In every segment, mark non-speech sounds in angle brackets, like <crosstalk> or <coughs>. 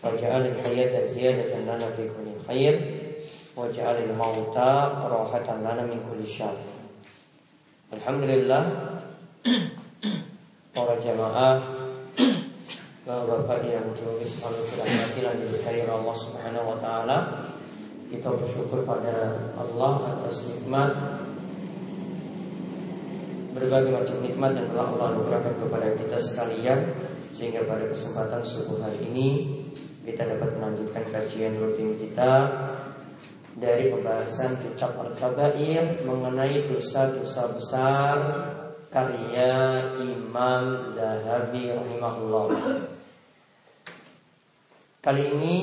waj'al al-hayata ziyadatan lana fi kulli khair. Waj'al al-mauta rahatan lana min kulli syarr. Alhamdulillah. Para jamaah Bapak-bapak yang terus selalu dirahmati dan diberkahi Allah Subhanahu wa taala. Kita bersyukur pada Allah atas nikmat berbagai macam nikmat yang telah Allah anugerahkan kepada kita sekalian sehingga pada kesempatan subuh hari ini kita dapat melanjutkan kajian rutin kita dari pembahasan kitab Al-Kabair mengenai dosa-dosa besar karya Imam Zahabi rahimahullah. Kali ini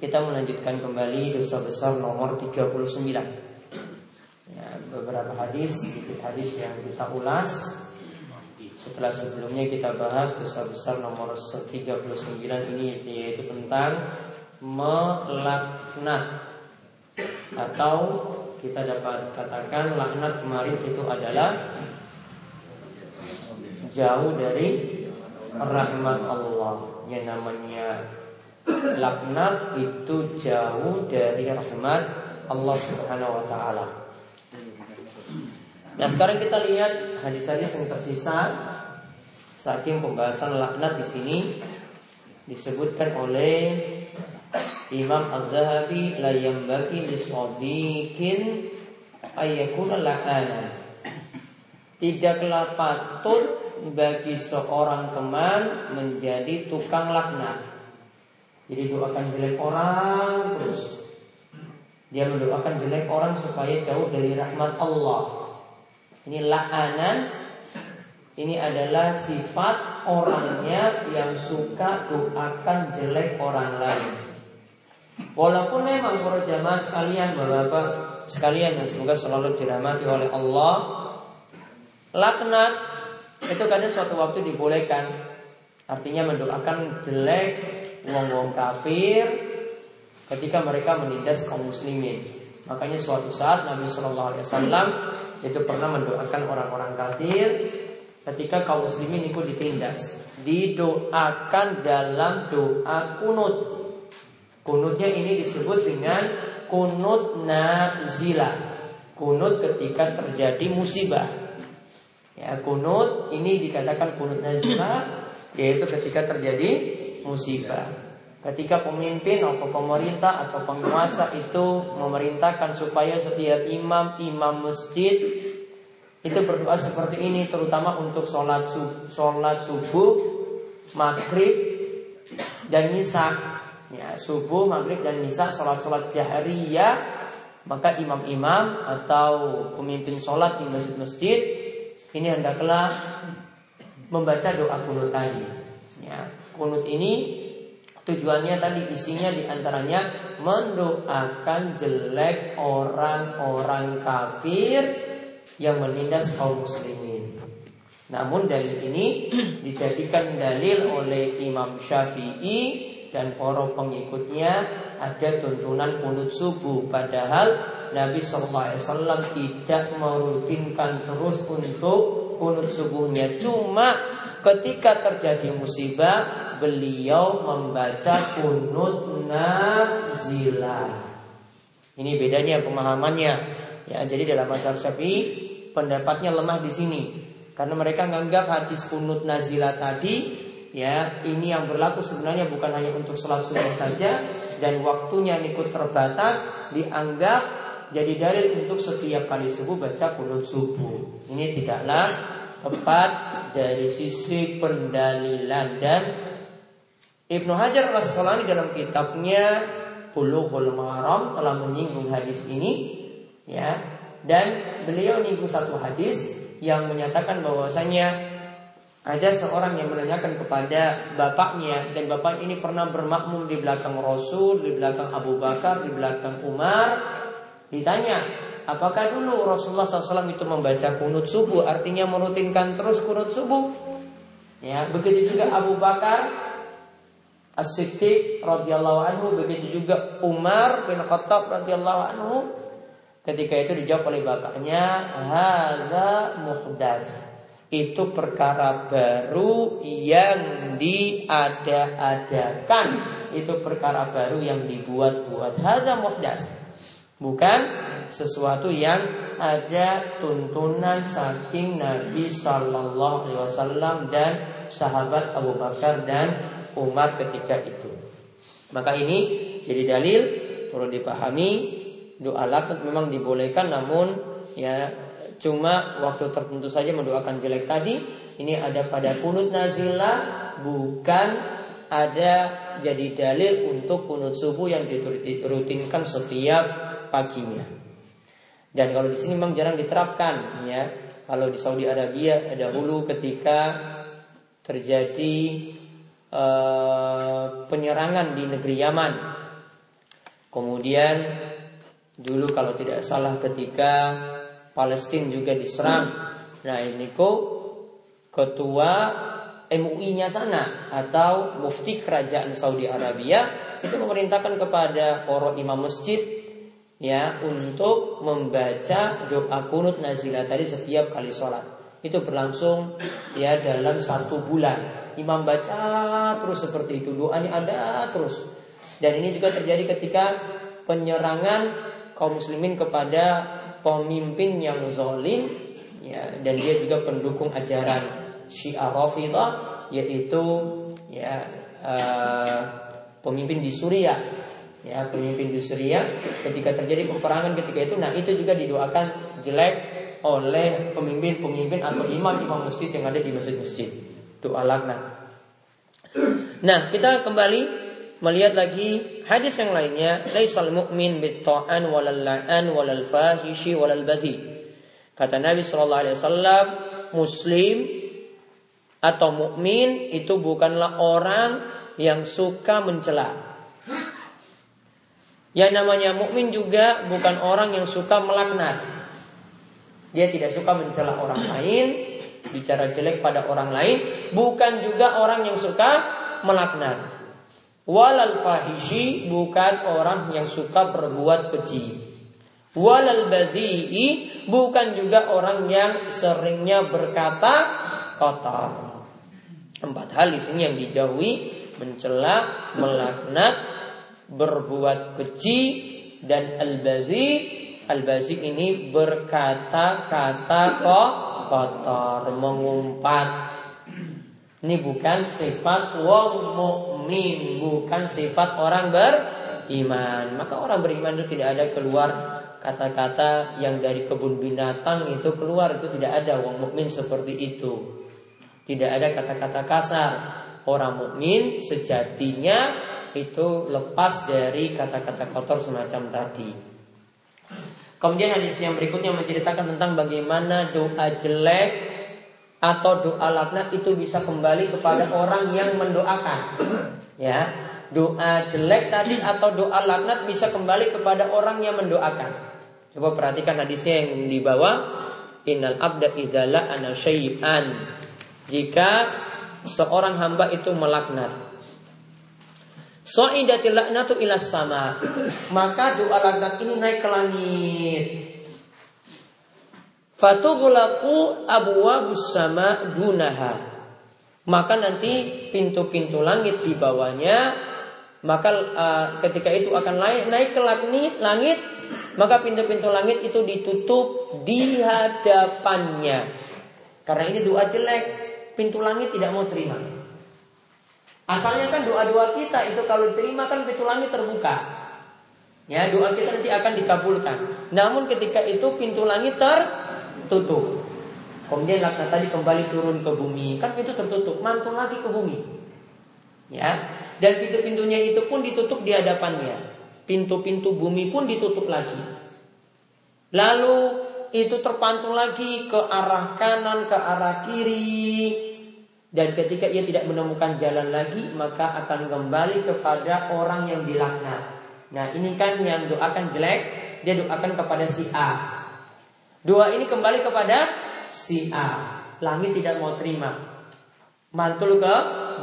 kita melanjutkan kembali dosa besar nomor 39 ya, beberapa hadis, sedikit hadis yang kita ulas. Setelah sebelumnya kita bahas dosa besar nomor 39 ini yaitu tentang melaknat. Atau kita dapat katakan laknat kemarin itu adalah jauh dari rahmat Allah. Yang namanya laknat itu jauh dari rahmat Allah Subhanahu wa taala. Nah sekarang kita lihat hadis-hadis yang tersisa saking pembahasan laknat di sini disebutkan oleh Imam Az-Zahabi la yambaki lisodikin ayakuna la'ana. Tidaklah patut bagi seorang teman menjadi tukang laknat. Jadi doakan jelek orang terus. Dia mendoakan jelek orang supaya jauh dari rahmat Allah. Ini la'anan ini adalah sifat orangnya yang suka doakan jelek orang lain. Walaupun memang para jamaah sekalian, bapak-bapak sekalian yang semoga selalu dirahmati oleh Allah, laknat itu kadang suatu waktu dibolehkan. Artinya mendoakan jelek wong-wong kafir ketika mereka menindas kaum muslimin. Makanya suatu saat Nabi Shallallahu Alaihi Wasallam itu pernah mendoakan orang-orang kafir ketika kaum muslimin ikut ditindas. Didoakan dalam doa kunut. Kunutnya ini disebut dengan kunut nazila. Kunut ketika terjadi musibah. Ya, kunut ini dikatakan kunut nazila yaitu ketika terjadi musibah. Ketika pemimpin atau pemerintah atau penguasa itu memerintahkan supaya setiap imam imam masjid itu berdoa seperti ini terutama untuk sholat subuh, sholat subuh maghrib dan nisa. Ya subuh maghrib dan nisa sholat sholat jahriyah. Maka imam-imam atau pemimpin sholat di masjid-masjid ini hendaklah membaca doa kunut tadi. Ya kunut ini Tujuannya tadi isinya di antaranya mendoakan jelek orang-orang kafir yang menindas kaum muslimin. Namun dalil ini <clears throat> dijadikan dalil oleh Imam Syafi'i dan para pengikutnya ada tuntunan kunut subuh padahal Nabi SAW tidak merutinkan terus untuk kunut subuhnya cuma ketika terjadi musibah beliau membaca kunut nazilah. Ini bedanya pemahamannya. Ya, jadi dalam mazhab Syafi'i pendapatnya lemah di sini. Karena mereka menganggap hadis kunut nazilah tadi ya ini yang berlaku sebenarnya bukan hanya untuk sholat subuh saja dan waktunya ikut terbatas dianggap jadi dalil untuk setiap kali subuh baca kunut subuh. Ini tidaklah tepat dari sisi pendalilan dan Ibnu Hajar al Asqalani dalam kitabnya Bulughul Maram telah menyinggung hadis ini ya dan beliau menyinggung satu hadis yang menyatakan bahwasanya ada seorang yang menanyakan kepada bapaknya dan bapak ini pernah bermakmum di belakang Rasul, di belakang Abu Bakar, di belakang Umar. Ditanya, apakah dulu Rasulullah SAW itu membaca kunut subuh, artinya merutinkan terus kunut subuh? Ya, begitu juga Abu Bakar As-Siddiq radhiyallahu anhu begitu juga Umar bin Khattab radhiyallahu anhu ketika itu dijawab oleh bapaknya hadza muhdas itu perkara baru yang diada-adakan. Itu perkara baru yang dibuat-buat. Hadza muhdas. Bukan sesuatu yang ada tuntunan saking Nabi Sallallahu Alaihi Wasallam dan sahabat Abu Bakar dan Umar ketika itu. Maka ini jadi dalil perlu dipahami doa laknat memang dibolehkan namun ya cuma waktu tertentu saja mendoakan jelek tadi ini ada pada kunut nazilah bukan ada jadi dalil untuk kunut subuh yang dirutinkan setiap paginya. Dan kalau di sini memang jarang diterapkan ya. Kalau di Saudi Arabia dahulu ketika terjadi uh, penyerangan di negeri Yaman. Kemudian dulu kalau tidak salah ketika Palestina juga diserang. Nah ini kok ketua MUI-nya sana atau mufti kerajaan Saudi Arabia itu memerintahkan kepada para imam masjid ya untuk membaca doa kunut nazilah tadi setiap kali sholat. Itu berlangsung ya dalam satu bulan. Imam baca terus seperti itu, doanya ada terus. Dan ini juga terjadi ketika penyerangan kaum muslimin kepada pemimpin yang zalim ya dan dia juga pendukung ajaran Syiah Rafidah yaitu ya uh, pemimpin di Suriah. Ya pemimpin di Suriah ketika terjadi peperangan ketika itu nah itu juga didoakan jelek oleh pemimpin-pemimpin atau imam-imam masjid yang ada di masjid-masjid. Doa laknat. Nah kita kembali melihat lagi hadis yang lainnya laisal mu'min bitta'an walal la'an walal fahishi walal badhi kata Nabi sallallahu alaihi wasallam muslim atau mukmin itu bukanlah orang yang suka mencela. Yang namanya mukmin juga bukan orang yang suka melaknat. Dia tidak suka mencela orang lain bicara jelek pada orang lain bukan juga orang yang suka melaknat Walal fahishi bukan orang yang suka berbuat keji. Walal bazi'i bukan juga orang yang seringnya berkata kotor. Empat hal di sini yang dijauhi mencela, melaknat, berbuat keji dan al-bazi. Al-bazi ini berkata-kata kotor, mengumpat. Ini bukan sifat wong mukmin, bukan sifat orang beriman. Maka orang beriman itu tidak ada keluar kata-kata yang dari kebun binatang itu keluar itu tidak ada wong mukmin seperti itu. Tidak ada kata-kata kasar. Orang mukmin sejatinya itu lepas dari kata-kata kotor semacam tadi. Kemudian hadis yang berikutnya menceritakan tentang bagaimana doa jelek atau doa laknat itu bisa kembali kepada orang yang mendoakan. Ya, doa jelek tadi atau doa laknat bisa kembali kepada orang yang mendoakan. Coba perhatikan hadisnya yang di bawah. Innal abda idzala ana syai'an. Jika seorang hamba itu melaknat. So'idatil laknatu sama. Maka doa laknat ini naik ke langit. Fatughlaqu abwabus sama dunaha. Maka nanti pintu-pintu langit di bawahnya maka uh, ketika itu akan naik naik ke langit, langit maka pintu-pintu langit itu ditutup di hadapannya. Karena ini doa jelek, pintu langit tidak mau terima. Asalnya kan doa-doa kita itu kalau diterima kan pintu langit terbuka. Ya, doa kita nanti akan dikabulkan. Namun ketika itu pintu langit ter tutup. Kemudian laknat tadi kembali turun ke bumi, kan pintu tertutup, mantul lagi ke bumi. Ya, dan pintu-pintunya itu pun ditutup di hadapannya. Pintu-pintu bumi pun ditutup lagi. Lalu itu terpantul lagi ke arah kanan, ke arah kiri. Dan ketika ia tidak menemukan jalan lagi, maka akan kembali kepada orang yang dilaknat. Nah, ini kan yang doakan jelek, dia doakan kepada si A. Doa ini kembali kepada si A. Langit tidak mau terima. Mantul ke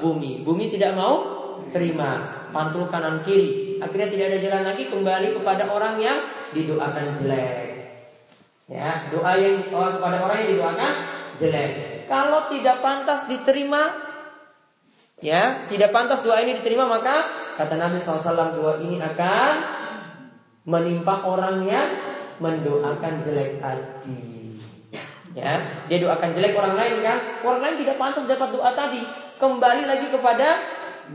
bumi. Bumi tidak mau terima. Mantul kanan kiri. Akhirnya tidak ada jalan lagi kembali kepada orang yang didoakan jelek. Ya, doa yang oh, kepada orang yang didoakan jelek. kalau tidak pantas diterima, ya, tidak pantas doa ini diterima, maka kata Nabi SAW doa ini akan menimpa orang yang mendoakan jelek tadi. Ya, dia doakan jelek orang lain kan? Orang lain tidak pantas dapat doa tadi. Kembali lagi kepada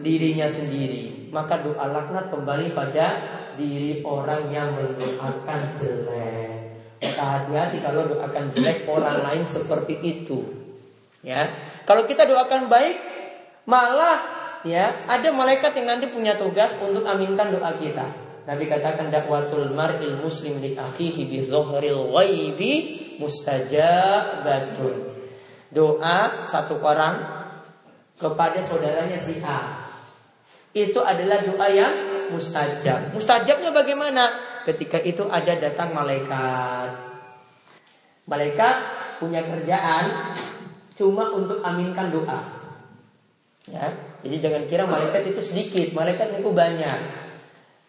dirinya sendiri. Maka doa laknat kembali pada diri orang yang mendoakan jelek. Maka hati-hati kalau doakan jelek orang lain seperti itu. Ya, kalau kita doakan baik, malah ya ada malaikat yang nanti punya tugas untuk aminkan doa kita. Nabi katakan dakwatul mar'il muslim li akhihi bi dhahril ghaibi mustajabatun. Doa satu orang kepada saudaranya si A. Itu adalah doa yang mustajab. Mustajabnya bagaimana? Ketika itu ada datang malaikat. Malaikat punya kerjaan cuma untuk aminkan doa. Ya, jadi jangan kira malaikat itu sedikit, malaikat itu banyak.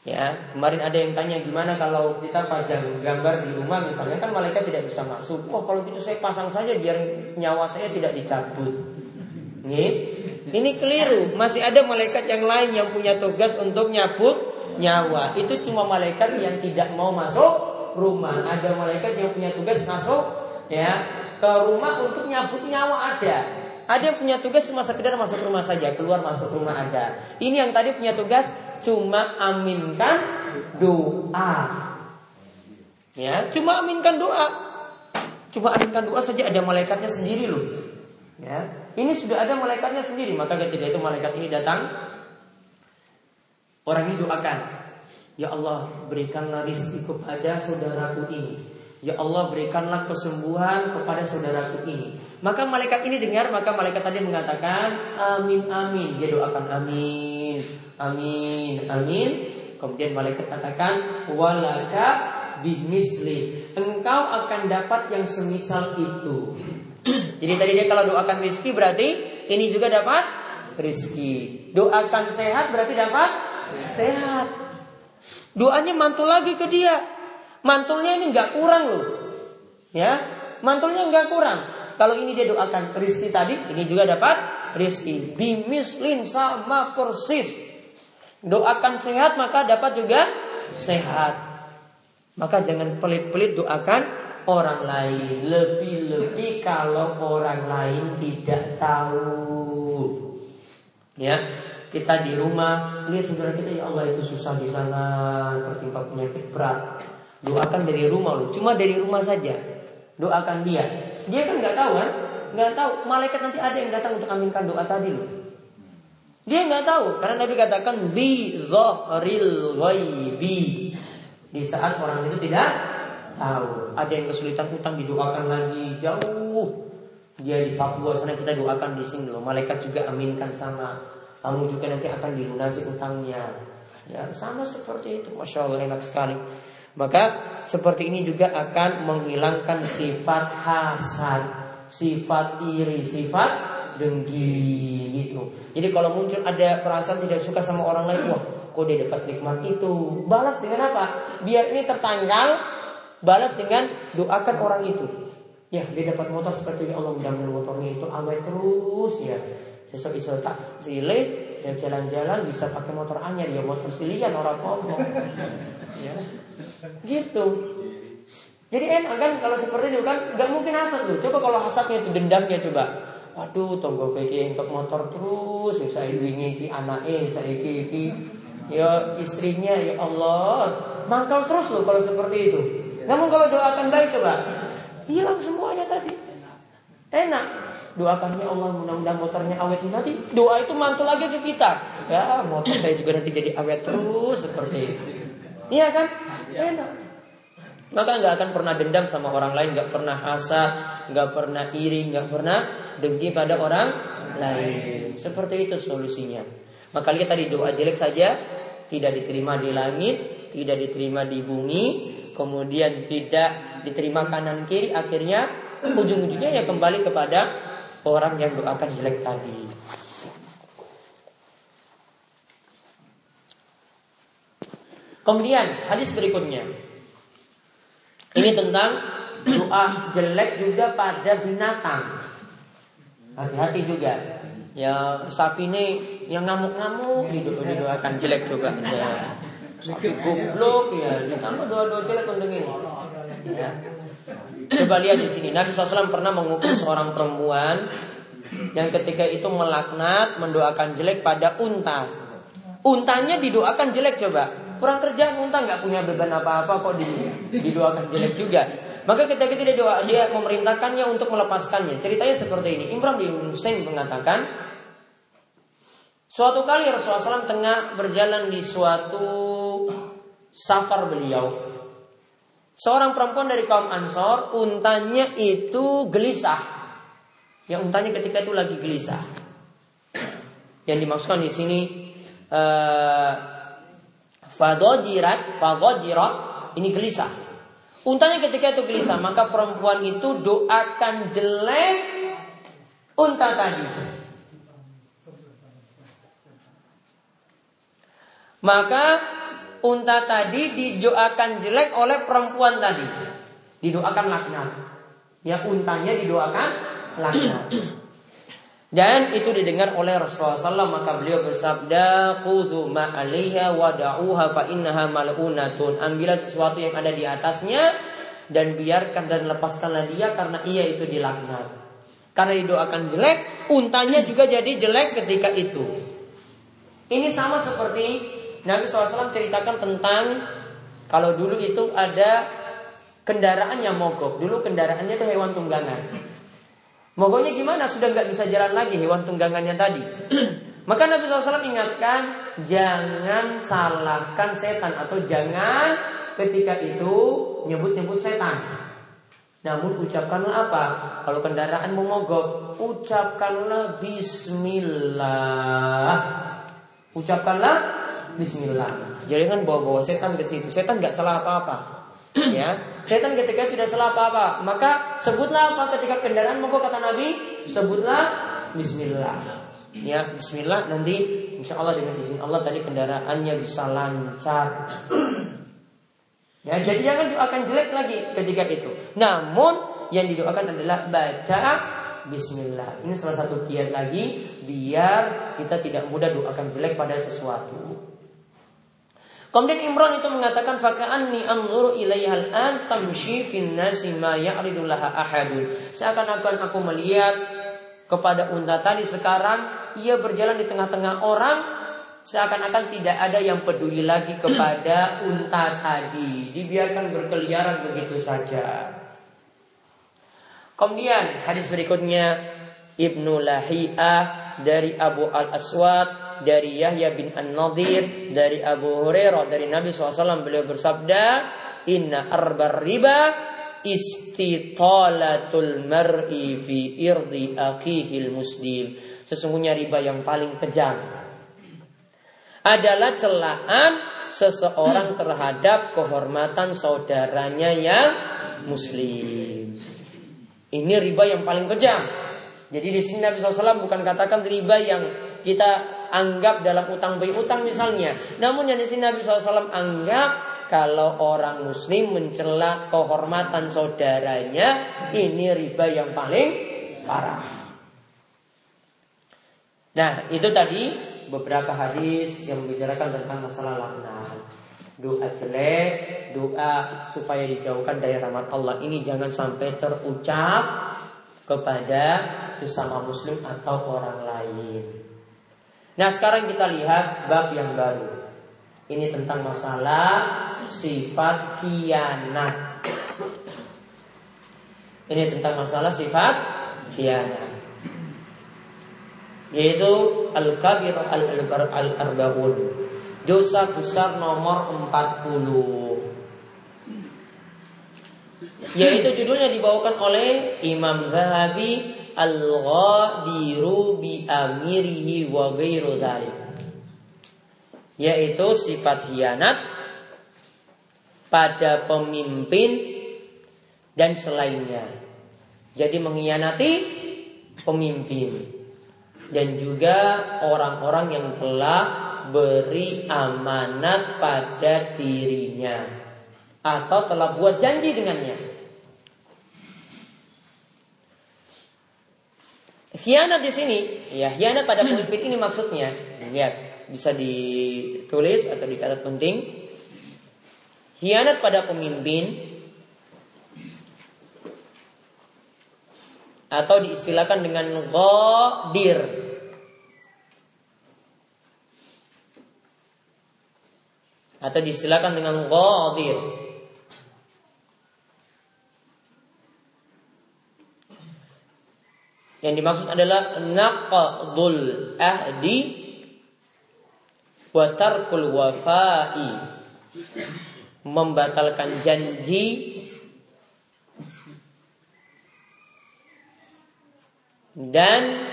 Ya, kemarin ada yang tanya gimana kalau kita pajang gambar di rumah misalnya kan malaikat tidak bisa masuk. Oh, kalau gitu saya pasang saja biar nyawa saya tidak dicabut. Nih, ini keliru. Masih ada malaikat yang lain yang punya tugas untuk nyabut nyawa. Itu cuma malaikat yang tidak mau masuk rumah. Ada malaikat yang punya tugas masuk ya ke rumah untuk nyabut nyawa ada. Ada yang punya tugas cuma sekedar masuk rumah saja, keluar masuk rumah ada. Ini yang tadi punya tugas cuma aminkan doa. Ya, cuma aminkan doa. Cuma aminkan doa saja ada malaikatnya sendiri loh. Ya, ini sudah ada malaikatnya sendiri. Maka ketika itu malaikat ini datang, orang ini doakan, Ya Allah berikanlah rizki kepada saudaraku ini. Ya Allah berikanlah kesembuhan kepada saudaraku ini. Maka malaikat ini dengar, maka malaikat tadi mengatakan amin amin. Dia doakan amin, amin, amin. Kemudian malaikat katakan walaka bimisli. Engkau akan dapat yang semisal itu. <clears throat> Jadi tadi dia kalau doakan rizki berarti ini juga dapat rizki. Doakan sehat berarti dapat sehat. Doanya mantul lagi ke dia. Mantulnya ini nggak kurang loh. Ya, mantulnya nggak kurang. Kalau ini dia doakan rizki tadi, ini juga dapat rizki. Bimislin sama persis. Doakan sehat maka dapat juga sehat. Maka jangan pelit-pelit doakan orang lain. Lebih-lebih kalau orang lain tidak tahu. Ya, kita di rumah lihat saudara kita ya Allah itu susah di sana tertimpa penyakit berat. Doakan dari rumah loh, cuma dari rumah saja. Doakan dia. Dia kan nggak tahu kan? Nggak tahu. Malaikat nanti ada yang datang untuk aminkan doa tadi loh. Dia nggak tahu karena Nabi katakan bi zahril ghaibi. Di saat orang itu tidak tahu. Ada yang kesulitan utang didoakan lagi jauh. Dia di Papua sana kita doakan di sini loh. Malaikat juga aminkan sama. Kamu juga nanti akan dilunasi utangnya. Ya sama seperti itu. Masya Allah enak sekali. Maka seperti ini juga akan menghilangkan sifat hasad, sifat iri, sifat dengki gitu. Jadi kalau muncul ada perasaan tidak suka sama orang lain, wah kok dia dapat nikmat itu, balas dengan apa? Biar ini tertanggal, balas dengan doakan orang itu. Ya dia dapat motor seperti Allah mudah-mudahan motornya itu awet terus ya. Sesok iso tak silih ya jalan-jalan bisa pakai motor anyar ya motor silian orang ngomong ya gitu. Jadi enak kan kalau seperti itu kan nggak mungkin hasad loh coba kalau hasadnya itu dendamnya coba. Waduh tunggu kiki untuk motor terus ya saya ini ki anaknya saya iki. Ya istrinya ya Allah. Mangkal terus loh kalau seperti itu. Namun kalau doakan baik coba. Hilang semuanya tadi. Enak. Doakannya Allah mudah-mudahan motornya awet. Nanti doa itu mantul lagi ke kita. Ya motor saya juga nanti jadi awet terus seperti itu iya kan? Enak maka nggak akan pernah dendam sama orang lain nggak pernah hasad nggak pernah iri nggak pernah dengki pada orang lain. Seperti itu solusinya. Maka lihat tadi doa jelek saja tidak diterima di langit tidak diterima di bumi kemudian tidak diterima kanan kiri akhirnya ujung-ujungnya ya kembali kepada orang yang doakan jelek tadi. Kemudian hadis berikutnya. Ini tentang doa jelek juga pada binatang. Hati-hati juga. Ya sapi ini yang ngamuk-ngamuk didoakan jelek juga. Ya. Sapi goblok ya ditambah doa-doa jelek untuk ini. Ya. Coba lihat di sini. Nabi SAW pernah mengukur seorang perempuan yang ketika itu melaknat, mendoakan jelek pada unta. Untanya didoakan jelek coba. Kurang kerja unta nggak punya beban apa-apa kok didoakan jelek juga. Maka ketika dia doa, dia memerintahkannya untuk melepaskannya. Ceritanya seperti ini. Imran bin Husain mengatakan, suatu kali Rasulullah SAW tengah berjalan di suatu safar beliau. Seorang perempuan dari kaum Ansor, untanya itu gelisah. Yang untanya ketika itu lagi gelisah. Yang dimaksudkan di sini uh, fadojirat, fadojirat, ini gelisah. Untanya ketika itu gelisah, maka perempuan itu doakan jelek unta tadi. Maka unta tadi didoakan jelek oleh perempuan tadi. Didoakan laknat. Ya untanya didoakan laknat. Dan itu didengar oleh Rasulullah SAW maka beliau bersabda khudhu ma'alaiha wada'uha fa innaha mal'unatun. Ambillah sesuatu yang ada di atasnya dan biarkan dan lepaskanlah dia karena ia itu dilaknat. Karena didoakan jelek, untanya juga jadi jelek ketika itu. Ini sama seperti Nabi SAW ceritakan tentang kalau dulu itu ada kendaraan yang mogok. Dulu kendaraannya itu hewan tunggangan. Mogoknya gimana? Sudah nggak bisa jalan lagi hewan tunggangannya tadi. <clears throat> Maka Nabi SAW ingatkan jangan salahkan setan atau jangan ketika itu nyebut-nyebut setan. Namun ucapkanlah apa? Kalau kendaraan memogok, ucapkanlah Bismillah. Ucapkanlah Bismillah. Jangan bawa-bawa setan ke situ. Setan nggak salah apa-apa. Ya, setan ketika tidak salah apa-apa, maka sebutlah apa ketika kendaraan mogok kata Nabi, sebutlah Bismillah. Ya, Bismillah nanti Insya Allah dengan izin Allah tadi kendaraannya bisa lancar. Ya, jadi jangan doakan jelek lagi ketika itu. Namun yang didoakan adalah baca Bismillah. Ini salah satu kiat lagi biar kita tidak mudah doakan jelek pada sesuatu. Kemudian Imran itu mengatakan faka'anni anzuru ilaiha al-an tamshi fin nasi ma ya'ridu laha ahadun. Seakan-akan aku melihat kepada unta tadi sekarang ia berjalan di tengah-tengah orang seakan-akan tidak ada yang peduli lagi kepada <coughs> unta tadi. Dibiarkan berkeliaran begitu saja. Kemudian hadis berikutnya Ibnu Lahiyah dari Abu Al-Aswad dari Yahya bin An-Nadir dari Abu Hurairah dari Nabi SAW beliau bersabda Inna arbar riba istitalatul mar'i fi irdi akihil muslim Sesungguhnya riba yang paling kejam adalah celaan seseorang terhadap kehormatan saudaranya yang muslim. Ini riba yang paling kejam. Jadi di sini Nabi SAW bukan katakan riba yang kita anggap dalam utang utang misalnya. Namun yang di sini Nabi SAW anggap kalau orang muslim mencela kehormatan saudaranya ini riba yang paling parah. Nah, itu tadi beberapa hadis yang membicarakan tentang masalah laknat. Doa jelek, doa supaya dijauhkan dari rahmat Allah ini jangan sampai terucap kepada sesama muslim atau orang lain. Nah sekarang kita lihat bab yang baru. Ini tentang masalah sifat khianat. Ini tentang masalah sifat khianat. Yaitu al-kabir al-arba'un. Dosa besar nomor 40. Yaitu judulnya dibawakan oleh Imam Zahabi al-ghadiru bi amirihi wa ghairu dzalik. Yaitu sifat hianat pada pemimpin dan selainnya. Jadi mengkhianati pemimpin dan juga orang-orang yang telah beri amanat pada dirinya atau telah buat janji dengannya. Khianat di sini, ya khianat pada <clears throat> pemimpin ini maksudnya. Lihat, bisa ditulis atau dicatat penting. Khianat pada pemimpin atau diistilahkan dengan ghadir. Atau diistilahkan dengan ghadir. Yang dimaksud adalah naqdul ahdi wa tarkul wafai. Membatalkan janji dan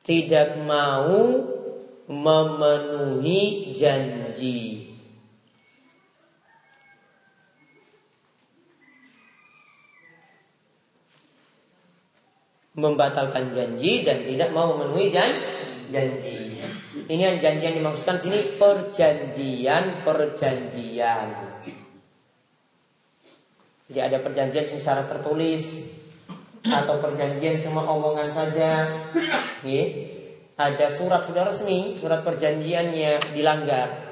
tidak mau memenuhi janji. Membatalkan janji dan tidak mau memenuhi jan janji. Ini yang janji yang dimaksudkan sini perjanjian perjanjian. Jadi ada perjanjian secara tertulis atau perjanjian cuma omongan saja. Ya. Ada surat sudah resmi, surat perjanjiannya dilanggar.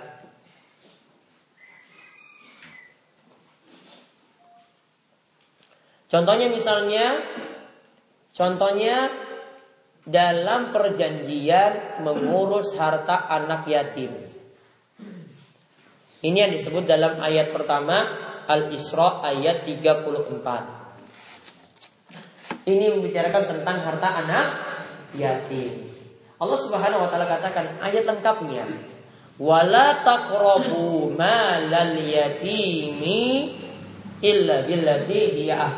Contohnya misalnya Contohnya dalam perjanjian mengurus harta anak yatim. Ini yang disebut dalam ayat pertama Al-Isra ayat 34. Ini membicarakan tentang harta anak yatim. Allah Subhanahu wa taala katakan ayat lengkapnya. Wala taqrabu malal yatimi illa billati hiya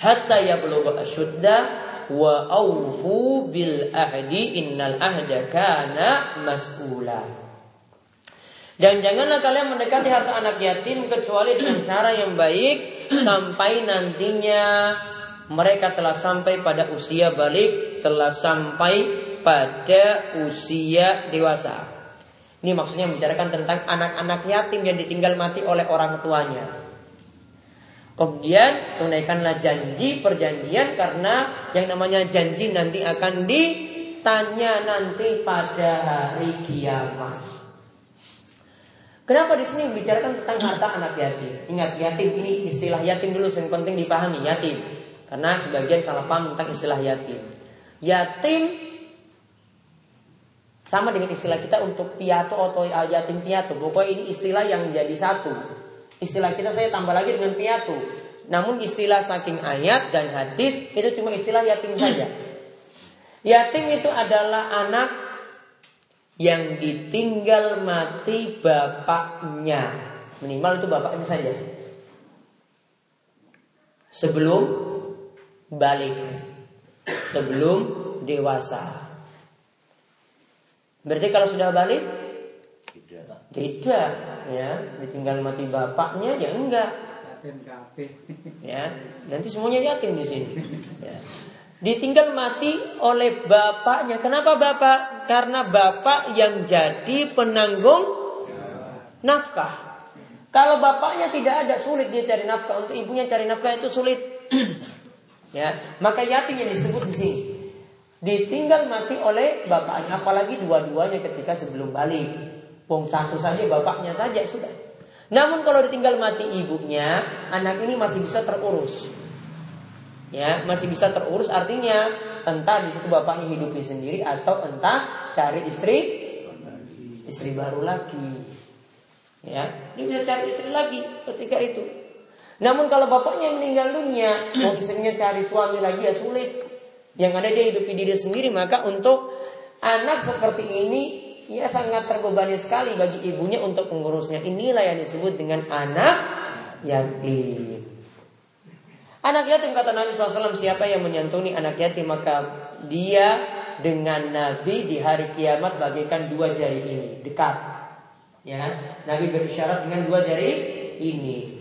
hatta yablugha asyudda wa aufu bil ahdi innal ahda kana mas'ula. Dan janganlah kalian mendekati harta anak yatim kecuali dengan cara yang baik sampai nantinya mereka telah sampai pada usia balik, telah sampai pada usia dewasa. Ini maksudnya membicarakan tentang anak-anak yatim yang ditinggal mati oleh orang tuanya. Kemudian tunaikanlah janji perjanjian karena yang namanya janji nanti akan ditanya nanti pada hari kiamat. Kenapa di sini membicarakan tentang harta anak yatim? Ingat yatim ini istilah yatim dulu yang penting dipahami yatim. Karena sebagian salah paham tentang istilah yatim. Yatim sama dengan istilah kita untuk piatu atau yatim piatu. Pokoknya ini istilah yang jadi satu. Istilah kita saya tambah lagi dengan piatu. Namun istilah saking ayat dan hadis itu cuma istilah yatim saja. Yatim itu adalah anak yang ditinggal mati bapaknya. Minimal itu bapaknya saja. Sebelum balik. Sebelum dewasa. Berarti kalau sudah balik? Tidak. Ya. Ditinggal mati bapaknya ya enggak. <laughs> Ya. Nanti semuanya yakin di sini. Ya. ditinggal mati oleh bapaknya. Kenapa bapak? Karena bapak yang jadi penanggung nafkah. Kalau bapaknya tidak ada sulit dia cari nafkah. Untuk ibunya cari nafkah itu sulit. <clears throat> Ya. Maka yatim yang disebut di sini ditinggal mati oleh bapaknya. Apalagi dua-duanya ketika sebelum balik Wong satu saja bapaknya saja sudah. Namun kalau ditinggal mati ibunya, anak ini masih bisa terurus. Ya, masih bisa terurus artinya entah di situ bapaknya hidup sendiri atau entah cari istri istri baru lagi. Ya, dia bisa cari istri lagi ketika itu. Namun kalau bapaknya meninggal dunia, mau istrinya cari suami lagi ya sulit. Yang ada dia hidup diri sendiri, maka untuk anak seperti ini ia sangat terbebani sekali bagi ibunya untuk mengurusnya. Inilah yang disebut dengan anak yatim. Anak yatim kata Nabi SAW siapa yang menyantuni anak yatim maka dia dengan Nabi di hari kiamat bagaikan dua jari ini dekat. Ya, Nabi berisyarat dengan dua jari ini.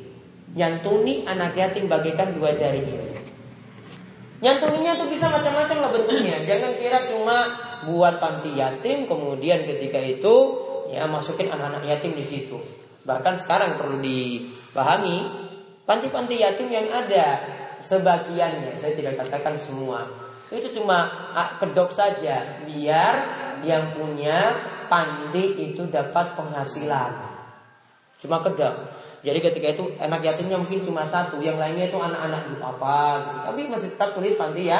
Nyantuni anak yatim bagaikan dua jari ini. Nyantuninya tuh bisa macam-macam lah bentuknya. Jangan kira cuma buat panti yatim kemudian ketika itu ya masukin anak-anak yatim di situ. Bahkan sekarang perlu dipahami panti-panti yatim yang ada sebagiannya saya tidak katakan semua itu cuma kedok saja biar yang punya panti itu dapat penghasilan. Cuma kedok. Jadi ketika itu anak yatimnya mungkin cuma satu, yang lainnya itu anak-anak apa gitu. Tapi masih tetap tulis panti ya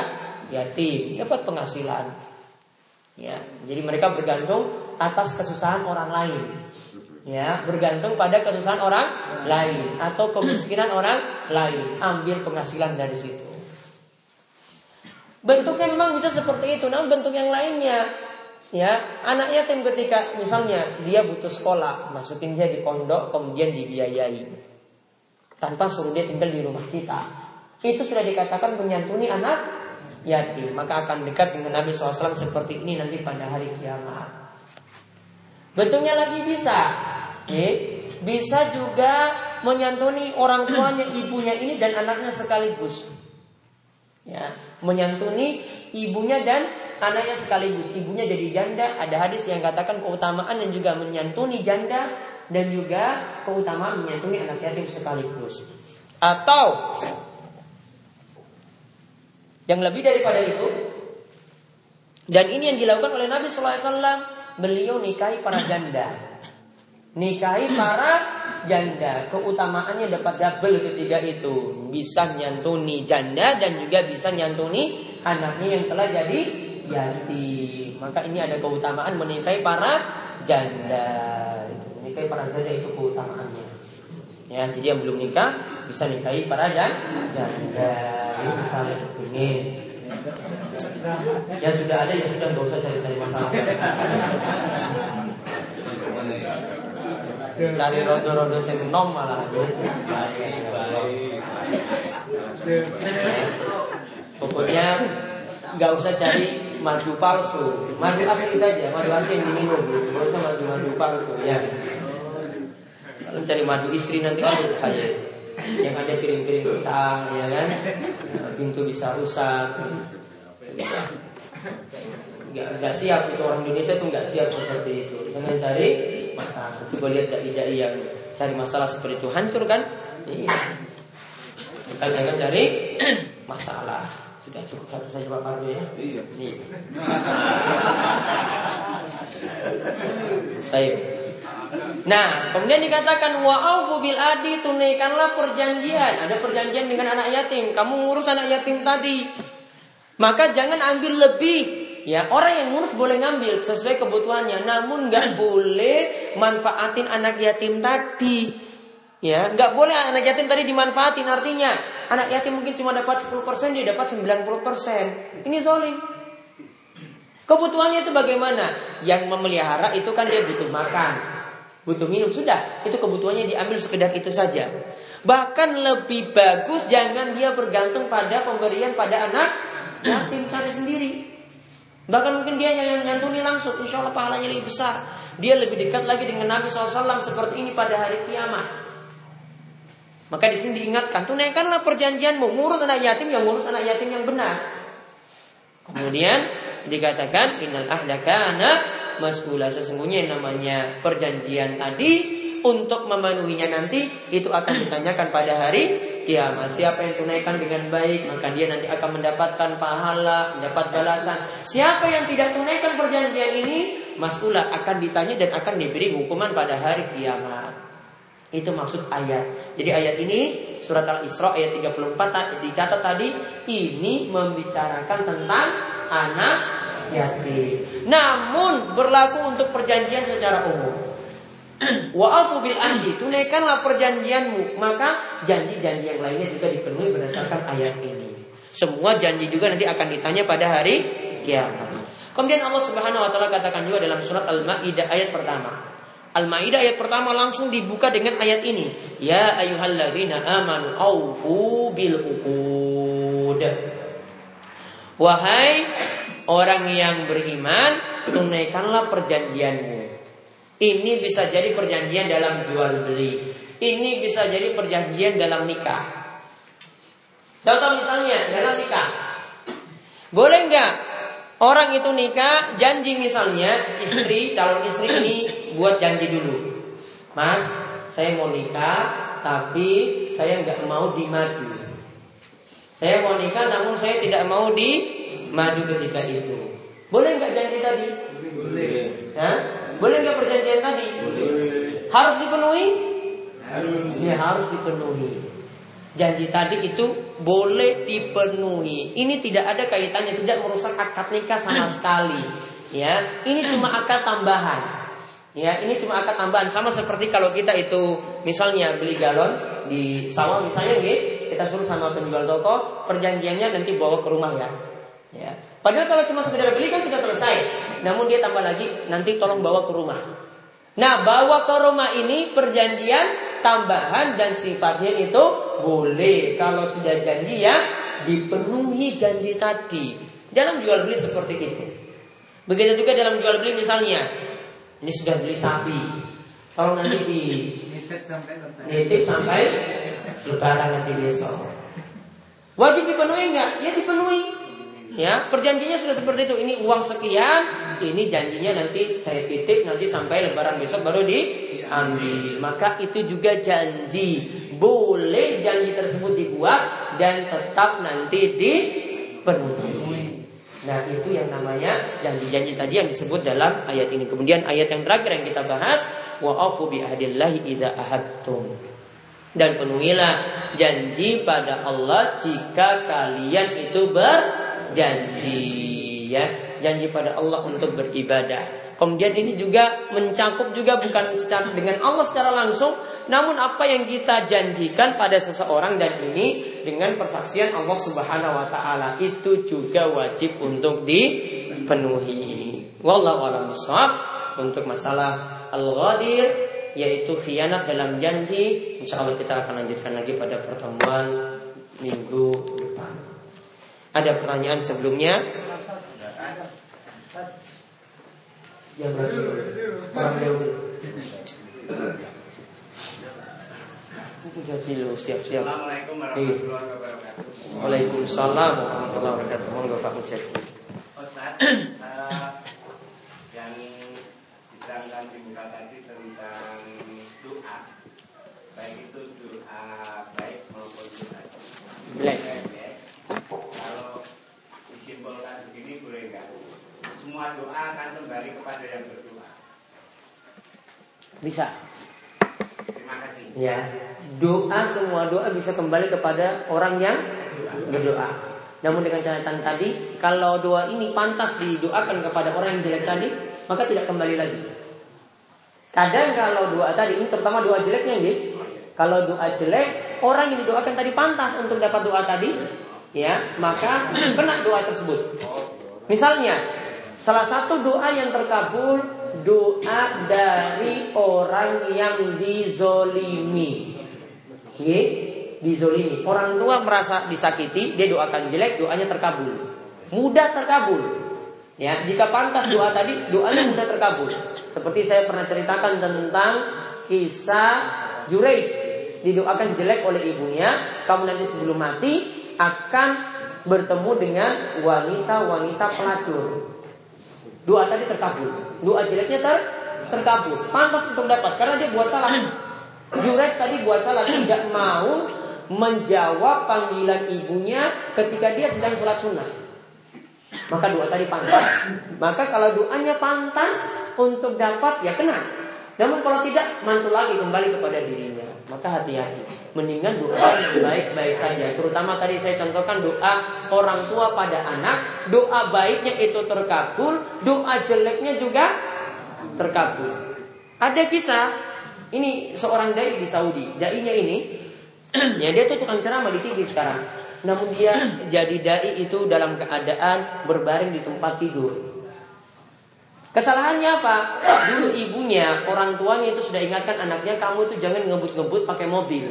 yatim, dapat penghasilan. Ya, jadi mereka bergantung atas kesusahan orang lain. Ya, bergantung pada kesusahan orang lain atau kemiskinan orang lain. Ambil penghasilan dari situ. Bentuknya memang bisa seperti itu, namun bentuk yang lainnya Ya, anak yatim ketika misalnya dia butuh sekolah, masukin dia di pondok, kemudian dibiayai. Tanpa suruh dia tinggal di rumah kita. Itu sudah dikatakan menyantuni anak yatim. Maka akan dekat dengan Nabi SAW seperti ini nanti pada hari kiamat. Bentuknya lagi bisa. Ya, bisa juga menyantuni orang tuanya, ibunya ini dan anaknya sekaligus. Ya, menyantuni ibunya dan anaknya sekaligus ibunya jadi janda. Ada hadis yang katakan keutamaan dan juga menyantuni janda dan juga keutamaan menyantuni anak yatim sekaligus. Atau yang lebih daripada itu dan ini yang dilakukan oleh Nabi SAW beliau nikahi para janda. Nikahi para janda. Keutamaannya dapat double ketiga itu. Bisa nyantuni janda dan juga bisa nyantuni anaknya yang telah jadi yatim. Maka ini ada keutamaan menikahi para janda. Itu menikahi para janda itu keutamaannya. Ya, jadi yang belum nikah bisa nikahi para janda. Ini misalnya ini. Ya sudah ada ya sudah nggak usah cari-cari masalah. Cari rodo-rodo senom malah. Pokoknya nggak usah cari madu palsu, madu asli saja, madu asli yang diminum, nggak usah madu-madu palsu ya. Kalau cari madu istri nanti aduh aja, yang ada piring-piring rusak, ya kan, pintu bisa rusak. Gak, gak siap itu orang Indonesia tuh nggak siap seperti itu. Jangan cari masalah. Coba lihat dai-dai yang cari masalah seperti itu hancur kan? Iya. Jangan cari masalah. Sudah cukup satu saja Pak Pardo ya? Iya. Iya. <laughs> Baik. Nah, kemudian dikatakan wa'afu bil adi tunaikanlah perjanjian. Ada perjanjian dengan anak yatim. Kamu ngurus anak yatim tadi. Maka jangan ambil lebih. Ya, orang yang ngurus boleh ngambil sesuai kebutuhannya, namun nggak boleh manfaatin anak yatim tadi. Ya, nggak boleh anak yatim tadi dimanfaatin artinya anak yatim mungkin cuma dapat 10% dia dapat 90%. Ini zolim. Kebutuhannya itu bagaimana? Yang memelihara itu kan dia butuh makan, butuh minum sudah. Itu kebutuhannya diambil sekedar itu saja. Bahkan lebih bagus jangan dia bergantung pada pemberian pada anak yatim cari sendiri. Bahkan mungkin dia yang nyantuni langsung, insya Allah pahalanya lebih besar. Dia lebih dekat lagi dengan Nabi SAW seperti ini pada hari kiamat. Maka di sini diingatkan, tunaikanlah perjanjianmu, ngurus anak yatim yang ngurus anak yatim yang benar. Kemudian dikatakan innal ahda kana mas'ula sesungguhnya yang namanya perjanjian tadi untuk memenuhinya nanti itu akan ditanyakan pada hari kiamat. Siapa yang tunaikan dengan baik maka dia nanti akan mendapatkan pahala, mendapat balasan. Siapa yang tidak tunaikan perjanjian ini, mas'ula akan ditanya dan akan diberi hukuman pada hari kiamat. Itu maksud ayat. Jadi ayat ini surat Al-Isra ayat 34 dicatat tadi ini membicarakan tentang anak yatim. Namun berlaku untuk perjanjian secara umum. <clears throat> Wa'afu bil ahdi, tunaikanlah perjanjianmu, maka janji-janji yang lainnya juga dipenuhi berdasarkan ayat ini. Semua janji juga nanti akan ditanya pada hari kiamat. Kemudian Allah Subhanahu wa taala katakan juga dalam surat Al-Maidah ayat pertama, Al-Maidah ayat pertama langsung dibuka dengan ayat ini. Ya ayyuhalladzina amanu aufu bil uqud. Wahai orang yang beriman, tunaikanlah perjanjianmu. Ini bisa jadi perjanjian dalam jual beli. Ini bisa jadi perjanjian dalam nikah. Contoh misalnya dalam nikah. Boleh nggak orang itu nikah janji misalnya istri calon istri ini buat janji dulu. Mas, saya mau nikah, tapi saya nggak mau di madu. Saya mau nikah, namun saya tidak mau di maju ketika itu. Boleh nggak janji tadi? Boleh. Hah? Boleh nggak perjanjian tadi? Boleh. Harus dipenuhi? Harus. Ya harus dipenuhi. Janji tadi itu boleh dipenuhi. Ini tidak ada kaitannya, tidak merusak akad nikah sama <clears throat> sekali. Ya, ini cuma akad tambahan. Ya, ini cuma akad tambahan sama seperti kalau kita itu misalnya beli galon di sawah misalnya nih, kita suruh sama penjual toko, perjanjiannya nanti bawa ke rumah ya. Ya. Padahal kalau cuma sekedar beli kan sudah selesai. Namun dia tambah lagi, nanti tolong bawa ke rumah. Nah, bawa ke rumah ini perjanjian tambahan dan sifatnya itu boleh kalau sudah janji ya dipenuhi janji tadi. Dalam jual beli seperti itu. Begitu juga dalam jual beli misalnya ini sudah beli sapi. Kalau nanti di nitip sampai lebaran nanti besok. Wajib dipenuhi enggak? Ya dipenuhi. Ya, perjanjiannya sudah seperti itu. Ini uang sekian, ini janjinya nanti saya titip nanti sampai lebaran besok baru diambil. Maka itu juga janji. Boleh janji tersebut dibuat dan tetap nanti dipenuhi. Nah itu yang namanya janji-janji tadi yang disebut dalam ayat ini. Kemudian ayat yang terakhir yang kita bahas wa afu bi ahdillahi ahadtum. Dan penuhilah janji pada Allah jika kalian itu berjanji ya, janji pada Allah untuk beribadah. Kemudian ini juga mencakup juga bukan secara dengan Allah secara langsung, namun apa yang kita janjikan pada seseorang dan ini dengan persaksian Allah Subhanahu wa taala itu juga wajib untuk dipenuhi. Wallahu a'lam untuk masalah al-ghadir yaitu khianat dalam janji. Insya Allah kita akan lanjutkan lagi pada pertemuan minggu. Ada pertanyaan sebelumnya? Yang orang Jadi siap-siap. Assalamualaikum warahmatullahi wabarakatuh. Waalaikumsalam warahmatullahi wabarakatuh. Monggo Pak. Ustaz, uh, yang diterangkan di muka tadi tentang doa, baik itu doa baik maupun doa jelek. Disimpulkan begini boleh enggak? Semua doa akan kembali kepada yang berdoa. Bisa. Terima kasih. Ya doa semua doa bisa kembali kepada orang yang berdoa. Namun dengan catatan tadi, kalau doa ini pantas didoakan kepada orang yang jelek tadi, maka tidak kembali lagi. Kadang kalau doa tadi, ini terutama doa jeleknya gitu. Kalau doa jelek, orang yang didoakan tadi pantas untuk dapat doa tadi, ya, maka kena doa tersebut. Misalnya, salah satu doa yang terkabul doa dari orang yang dizolimi. Ye, dizolimi. Orang tua merasa disakiti, dia doakan jelek, doanya terkabul. Mudah terkabul. Ya, jika pantas doa tadi, doanya mudah terkabul. Seperti saya pernah ceritakan tentang kisah Jureis didoakan jelek oleh ibunya, kamu nanti sebelum mati akan bertemu dengan wanita-wanita pelacur. Doa tadi terkabul. Doa jeleknya ter terkabul. Pantas untuk dapat karena dia buat salah. Jurex tadi buat salah tidak mau menjawab panggilan ibunya ketika dia sedang sholat sunnah. Maka doa tadi pantas. Maka kalau doanya pantas untuk dapat ya kena. Namun kalau tidak mantul lagi kembali kepada dirinya. Maka hati-hati. Mendingan doa baik-baik saja. Terutama tadi saya contohkan doa orang tua pada anak. Doa baiknya itu terkabul. Doa jeleknya juga terkabul. Ada kisah ini seorang dai di Saudi. Dainya ini, <clears throat> ya dia tuh tukang ceramah di TV sekarang. Namun dia jadi dai itu dalam keadaan berbaring di tempat tidur. Kesalahannya apa? Dulu ibunya, orang tuanya itu sudah ingatkan anaknya, kamu itu jangan ngebut-ngebut pakai mobil.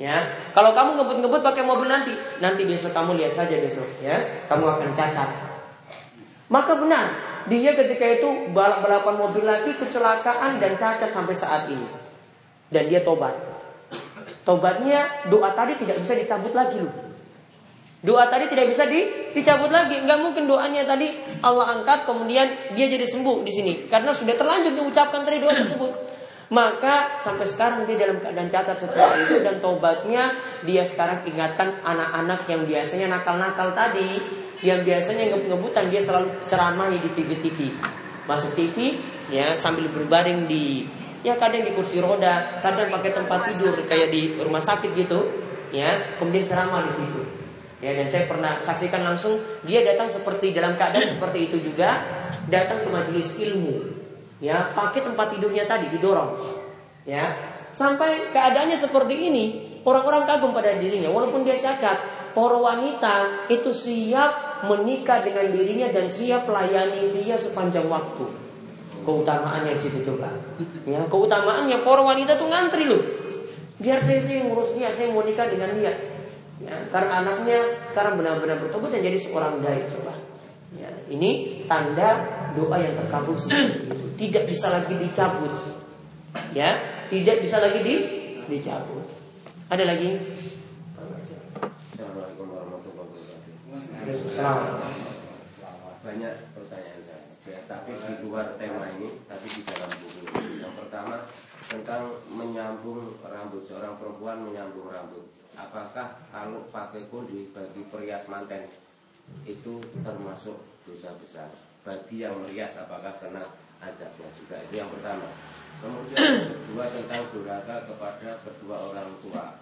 Ya, kalau kamu ngebut-ngebut pakai mobil nanti, nanti besok kamu lihat saja besok, ya, kamu akan cacat. Maka benar, dia ketika itu balap-balapan mobil lagi kecelakaan dan cacat sampai saat ini. Dan dia tobat. Tobatnya doa tadi tidak bisa dicabut lagi loh. Doa tadi tidak bisa di, dicabut lagi. Enggak mungkin doanya tadi Allah angkat kemudian dia jadi sembuh di sini karena sudah terlanjur diucapkan tadi doa tersebut. Maka sampai sekarang dia dalam keadaan cacat seperti itu dan tobatnya dia sekarang ingatkan anak-anak yang biasanya nakal-nakal tadi yang biasanya ngebut-ngebutan dia selalu ceramahi di TV-TV. Masuk TV ya sambil berbaring di ya kadang di kursi roda, kadang pakai tempat tidur kayak di rumah sakit gitu, ya. Kemudian ceramah di situ. Ya dan saya pernah saksikan langsung dia datang seperti dalam keadaan seperti itu juga datang ke majelis ilmu. Ya, pakai tempat tidurnya tadi didorong. Ya, sampai keadaannya seperti ini, orang-orang kagum pada dirinya walaupun dia cacat. Para wanita itu siap menikah dengan dirinya dan siap melayani dia sepanjang waktu. Keutamaannya situ coba. Ya, keutamaannya para wanita tuh ngantri loh. Biar saya sih ngurus dia, saya mau nikah dengan dia. Ya, karena anaknya sekarang benar-benar bertobat dan jadi seorang dai coba. Ya, ini tanda doa yang terkabul seperti itu. Tidak bisa lagi dicabut. Ya, tidak bisa lagi di, dicabut. Ada lagi? Assalamualaikum warahmatullahi wabarakatuh. Banyak pertanyaan saya, ya, tapi di luar tema ini, tapi di dalam buku. Yang pertama tentang menyambung rambut seorang perempuan menyambung rambut. Apakah kalau pakai kundi bagi perias manten itu termasuk dosa besar bagi yang merias apakah kena azabnya juga itu yang pertama. Kemudian yang <coughs> kedua tentang durhaka kepada kedua orang tua.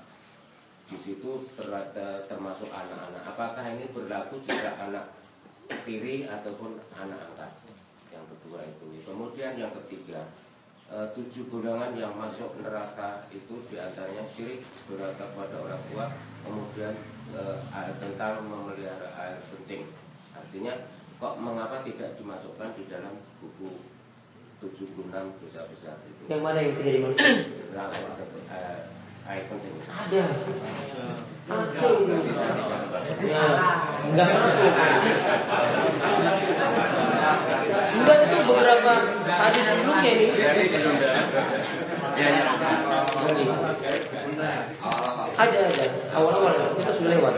Di situ ter- termasuk anak-anak. Apakah ini berlaku juga anak tiri ataupun anak angkat? Yang kedua itu. Kemudian yang ketiga eh, tujuh golongan yang masuk neraka itu di antaranya syirik durhaka kepada orang tua kemudian eh, tentang memelihara air kencing. Artinya kok mengapa tidak dimasukkan di dalam buku tujuh gunang dosa besar itu Yang mana yang tidak dimasukkan? Ada. Ada. Tidak Ya, enggak masuk. Enggak itu beberapa hadis sebelumnya ini. Ada ada. Awal-awal itu sudah lewat.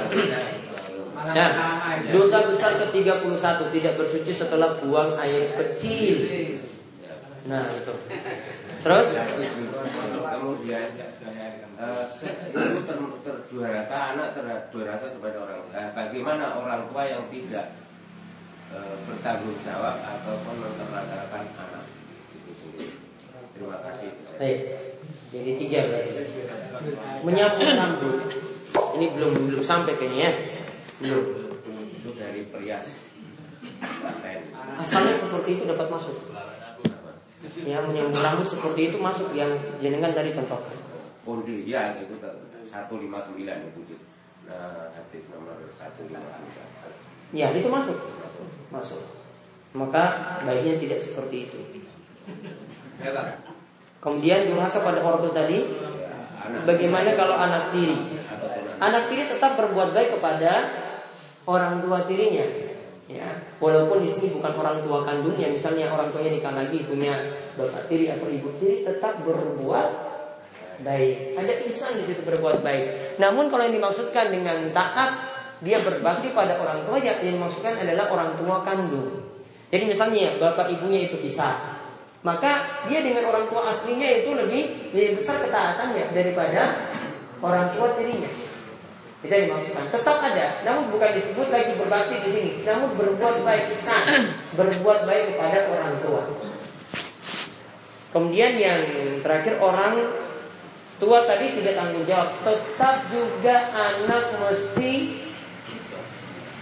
Nah, dosa besar ke-31 tidak bersuci setelah buang air kecil. Nah, itu. Terus eh, itu ter, terdurhaka anak terdurhaka kepada orang tua. Eh, bagaimana orang tua yang tidak eh, bertanggung jawab ataupun menterlantarkan anak itu sendiri. Terima kasih. Baik. Jadi tiga berarti. Menyambung rambut. Ini belum belum sampai kayaknya ya. Belum. Itu dari perias. Asalnya seperti itu dapat masuk. Ya menyambung rambut seperti itu masuk yang jenengan tadi contohkan. Kundi ya itu 159 itu. Nah, hadis nomor 159. Ya itu masuk. Masuk. Maka baiknya tidak seperti itu. Kemudian durhaka pada orang tua tadi. Anak Bagaimana kalau anak tiri? Anak tiri tetap berbuat baik kepada orang tua tirinya. Ya, walaupun di sini bukan orang tua kandungnya, misalnya orang tuanya nikah lagi punya bapak tiri atau ibu tiri tetap berbuat baik. Ada insan di situ berbuat baik. Namun kalau yang dimaksudkan dengan taat, dia berbakti pada orang tua yang dimaksudkan adalah orang tua kandung. Jadi misalnya bapak ibunya itu pisah, maka dia dengan orang tua aslinya itu lebih lebih besar ketaatannya daripada orang tua tirinya. Yang dimaksudkan. Tetap ada, namun bukan disebut lagi berbakti di sini, namun berbuat baik ihsan, berbuat baik kepada orang tua. Kemudian yang terakhir orang tua tadi tidak tanggung jawab, tetap juga anak mesti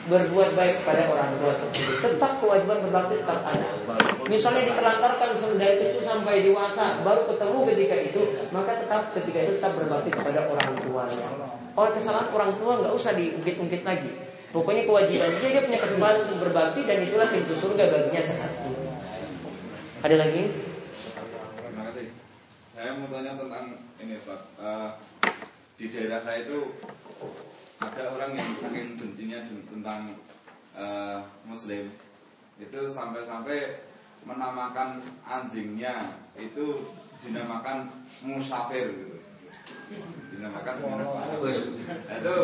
berbuat baik kepada orang tua tersebut. Tetap kewajiban berbakti tetap ada. Misalnya ditelantarkan misalnya dari kecil sampai dewasa, baru ketemu ketika itu, maka tetap ketika itu tetap berbakti kepada orang tuanya. Kalau kesalahan orang tua nggak usah diungkit-ungkit lagi. Pokoknya kewajiban dia, dia punya kesempatan untuk berbakti dan itulah pintu surga baginya saat. Ada lagi? Terima kasih. Saya mau tanya tentang ini Pak. Eh, di daerah saya itu ada orang yang saking bencinya tentang eh, Muslim itu sampai-sampai menamakan anjingnya itu dinamakan musafir gitu. Dinamakan musafir. Nah, itu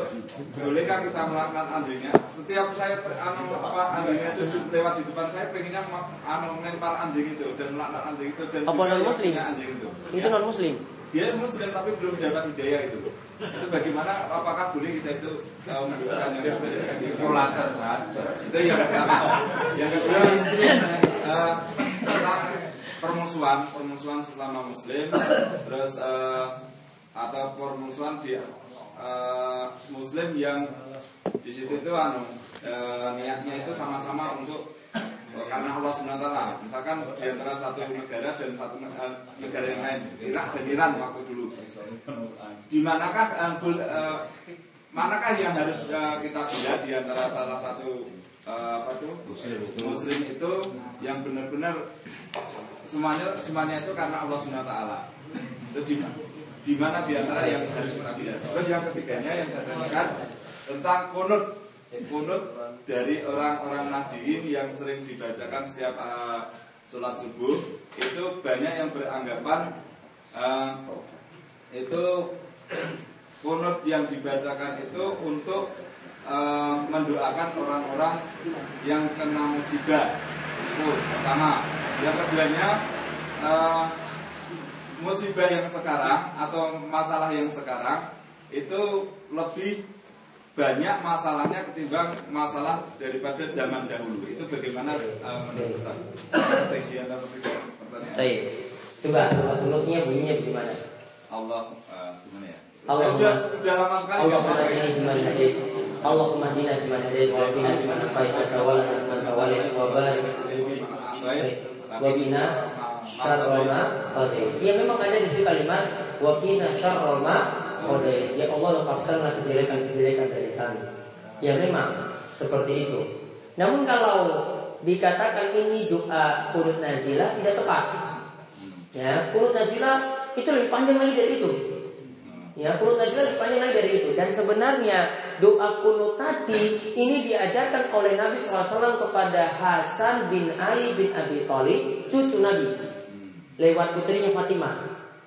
bolehkah kita melakukan anjingnya? Setiap saya anu apa anjingnya itu lewat di depan saya pengennya anu melempar anjing itu dan melaknat anjing itu dan Apa non-muslim? punya anjing itu. Itu non muslim. Dia muslim tapi belum dapat hidayah itu. Itu bagaimana apakah boleh kita itu yang Kalkulator saja. itu yang pertama. Yang kedua uh, tentang permusuhan, permusuhan sesama muslim, terus uh, atau permusuhan di uh, muslim yang di situ itu anu uh, niatnya itu sama-sama untuk karena Allah SWT Misalkan di antara satu negara dan satu negara, negara yang lain Irak dan Iran waktu dulu Di manakah uh, manakah yang harus uh, kita bela di antara salah satu uh, apa itu Muslim itu. yang benar-benar semuanya semuanya itu karena Allah taala. Itu di di mana di antara yang harus kita pilih. Terus yang ketiganya yang saya tanyakan tentang kunut kunut dari orang-orang nadiin yang sering dibacakan setiap uh, sholat subuh itu banyak yang beranggapan uh, itu <clears throat> kunut yang dibacakan itu untuk uh, mendoakan orang-orang yang kena musibah. Itu pertama. Yang keduanya uh, musibah yang sekarang atau masalah yang sekarang itu lebih banyak masalahnya ketimbang masalah daripada zaman dahulu itu bagaimana uh, menurut Ustaz? Sekian atau pertanyaan Baik. Coba menurutnya bunyinya bagaimana? Allah uh, gimana ya? Allah udah, udah lama sekali pakai. hadina biman hadait Allahumma hadina biman hadait wa qina biman afait wa tawallana biman tawallait wa barik Baik. wa bina qadait. Ya memang ada di situ kalimat wa qina syarra qadait. Ya Allah lepaskanlah kejelekan-kejelekan dari kami. Ya memang seperti itu. Namun kalau dikatakan ini doa kunut nazilah tidak tepat. Ya, kunut nazilah itu lebih panjang lagi dari itu. Ya, kunut nazilah lebih panjang lagi dari itu. Dan sebenarnya doa kunut tadi ini diajarkan oleh Nabi SAW kepada Hasan bin Ali bin Abi Thalib, cucu Nabi, lewat putrinya Fatimah.